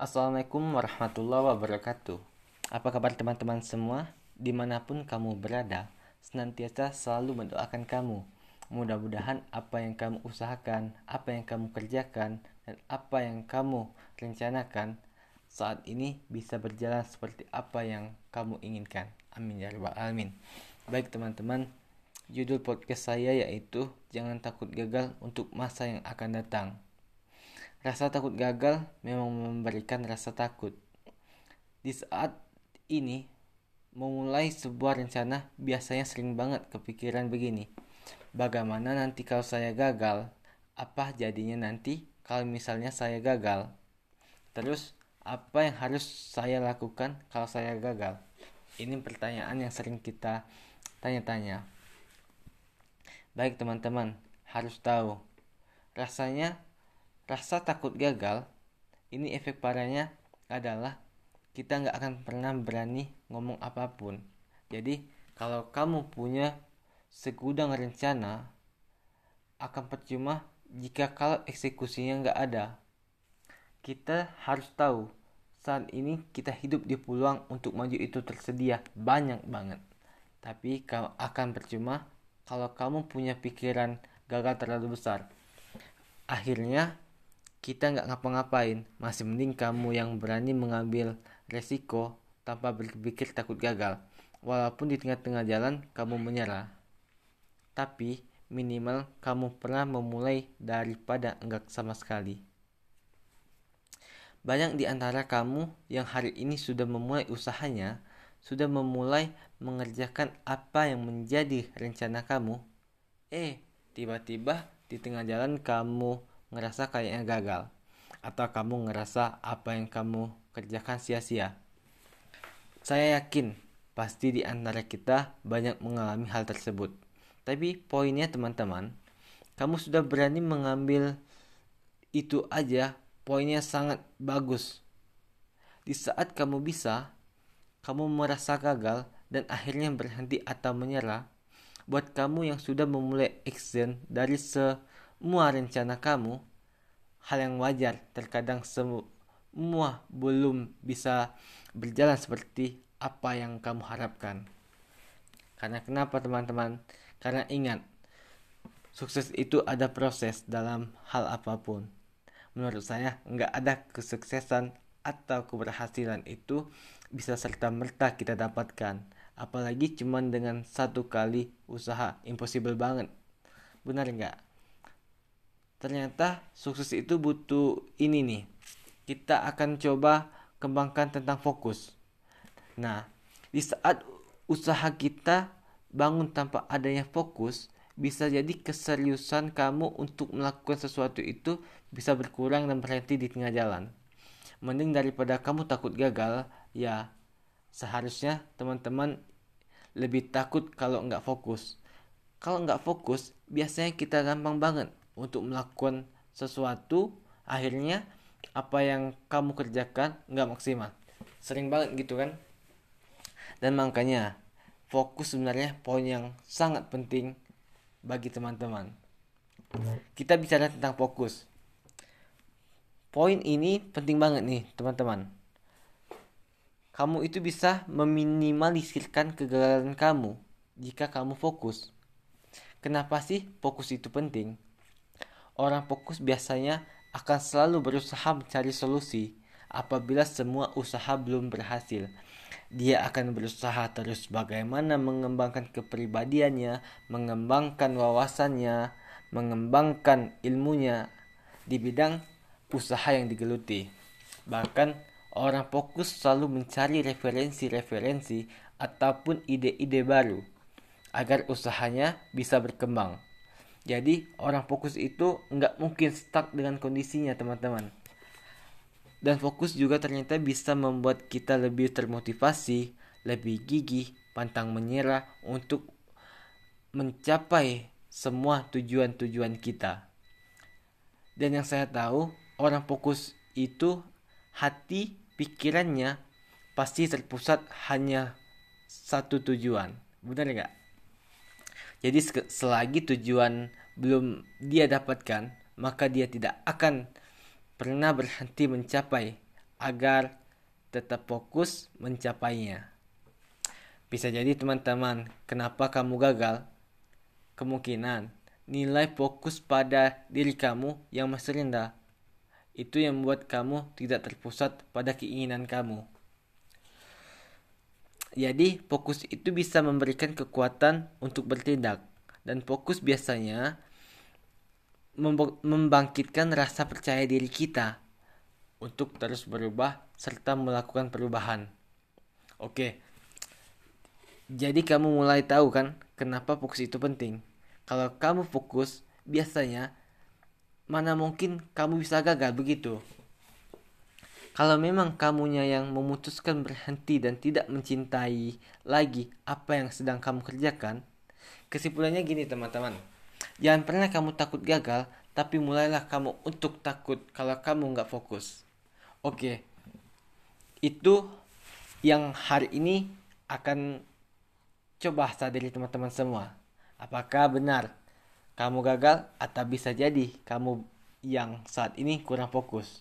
Assalamualaikum warahmatullahi wabarakatuh. Apa kabar teman-teman semua? Di mana pun kamu berada, senantiasa selalu mendoakan kamu. Mudah-mudahan apa yang kamu usahakan, apa yang kamu kerjakan, dan apa yang kamu rencanakan saat ini bisa berjalan seperti apa yang kamu inginkan. Amin ya rabbal alamin. Baik teman-teman, judul podcast saya yaitu Jangan takut gagal untuk masa yang akan datang. Rasa takut gagal memang memberikan rasa takut. Di saat ini, memulai sebuah rencana biasanya sering banget kepikiran begini. Bagaimana nanti kalau saya gagal? Apa jadinya nanti kalau misalnya saya gagal? Terus, apa yang harus saya lakukan kalau saya gagal? Ini pertanyaan yang sering kita tanya-tanya. Baik teman-teman, harus tahu. Rasanya Rasa takut gagal, ini efek parahnya adalah kita nggak akan pernah berani ngomong apa pun. Jadi kalau kamu punya segudang rencana, akan percuma jika kalau eksekusinya nggak ada. Kita harus tahu saat ini kita hidup di peluang untuk maju itu tersedia banyak banget. Tapi akan percuma kalau kamu punya pikiran gagal terlalu besar. Akhirnya kita nggak ngapa-ngapain, masih mending kamu yang berani mengambil resiko tanpa berpikir takut gagal. Walaupun di tengah-tengah jalan kamu menyerah. Tapi minimal kamu pernah memulai daripada enggak sama sekali. Banyak di antara kamu yang hari ini sudah memulai usahanya, sudah memulai mengerjakan apa yang menjadi rencana kamu. Eh, tiba-tiba di tengah jalan kamu ngerasa kayaknya gagal atau kamu ngerasa apa yang kamu kerjakan sia-sia. Saya yakin pasti di antara kita banyak mengalami hal tersebut. Tapi poinnya teman-teman, kamu sudah berani mengambil itu aja, poinnya sangat bagus. Di saat kamu bisa, kamu merasa gagal dan akhirnya berhenti atau menyerah, buat kamu yang sudah memulai action dari se semua rencana kamu, hal yang wajar terkadang semua belum bisa berjalan seperti apa yang kamu harapkan. Karena kenapa teman-teman? Karena ingat, sukses itu ada proses dalam hal apa pun. Menurut saya, nggak ada kesuksesan atau keberhasilan itu bisa serta-merta kita dapatkan. Apalagi cuman dengan satu kali usaha, impossible banget. Benar nggak? Ternyata sukses itu butuh ini nih. Kita akan coba kembangkan tentang fokus. Nah, di saat usaha kita bangun tanpa adanya fokus, bisa jadi keseriusan kamu untuk melakukan sesuatu itu bisa berkurang dan berhenti di tengah jalan. Mending daripada kamu takut gagal, ya seharusnya teman-teman lebih takut kalau nggak fokus. Kalau nggak fokus, biasanya kita gampang banget untuk melakukan sesuatu akhirnya apa yang kamu kerjakan nggak maksimal. Sering banget gitu kan? Dan makanya fokus sebenarnya poin yang sangat penting bagi teman-teman. Kita bicara tentang fokus. Poin ini penting banget nih teman-teman. Kamu itu bisa meminimalisirkan kegagalan kamu jika kamu fokus. Kenapa sih fokus itu penting Orang fokus biasanya akan selalu berusaha mencari solusi apabila semua usaha belum berhasil. Dia akan berusaha terus bagaimana mengembangkan kepribadiannya, mengembangkan wawasannya, mengembangkan ilmunya di bidang usaha yang digeluti. Bahkan orang fokus selalu mencari referensi-referensi ataupun ide-ide baru agar usahanya bisa berkembang. Jadi orang fokus itu nggak mungkin stuck dengan kondisinya teman-teman. Dan fokus juga ternyata bisa membuat kita lebih termotivasi, lebih gigih, pantang menyerah untuk mencapai semua tujuan-tujuan kita. Dan yang saya tahu, orang fokus itu hati pikirannya pasti terpusat hanya satu tujuan. Benar nggak? Jadi selagi tujuan belum dia dapatkan, maka dia tidak akan pernah berhenti mencapai agar tetap fokus mencapainya. Bisa jadi teman-teman, kenapa kamu gagal? Kemungkinan nilai fokus pada diri kamu yang masih rendah. Itu yang membuat kamu tidak terpusat pada keinginan kamu. Jadi, fokus itu bisa memberikan kekuatan untuk bertindak, dan fokus biasanya membangkitkan rasa percaya diri kita untuk terus berubah serta melakukan perubahan. Oke, jadi kamu mulai tahu kan kenapa fokus itu penting. Kalau kamu fokus, biasanya mana mungkin kamu bisa gagal begitu. Kalau memang kamunya yang memutuskan berhenti dan tidak mencintai lagi apa yang sedang kamu kerjakan, kesimpulannya gini teman-teman. Jangan pernah kamu takut gagal, tapi mulailah kamu untuk takut kalau kamu nggak fokus. Oke, itu yang hari ini akan Coba sadari teman-teman semua. Apakah benar kamu gagal atau bisa jadi kamu yang saat ini kurang fokus?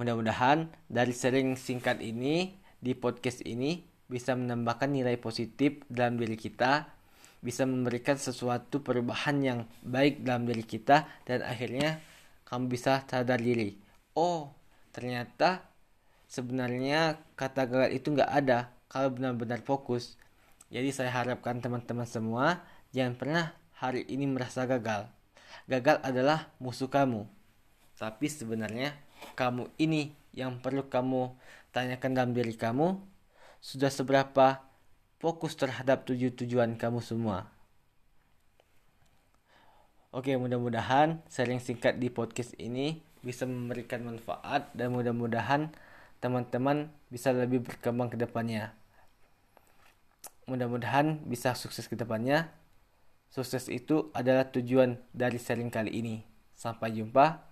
Mudah-mudahan dari sering singkat ini di podcast ini bisa menambahkan nilai positif dalam diri kita, bisa memberikan sesuatu perubahan yang baik dalam diri kita dan akhirnya kamu bisa sadar diri. Oh, ternyata sebenarnya kata gagal itu nggak ada kalau benar-benar fokus. Jadi saya harapkan teman-teman semua jangan pernah hari ini merasa gagal. Gagal adalah musuh kamu. Tapi sebenarnya kamu ini yang perlu kamu tanyakan dalam diri kamu sudah seberapa fokus terhadap tujuan-tujuan kamu semua. Oke, mudah-mudahan sharing singkat di podcast ini bisa memberikan manfaat dan mudah-mudahan teman-teman bisa lebih berkembang ke depannya mudah-mudahan bisa sukses ke depannya. Sukses itu adalah tujuan dari sharing kali ini. Sampai jumpa.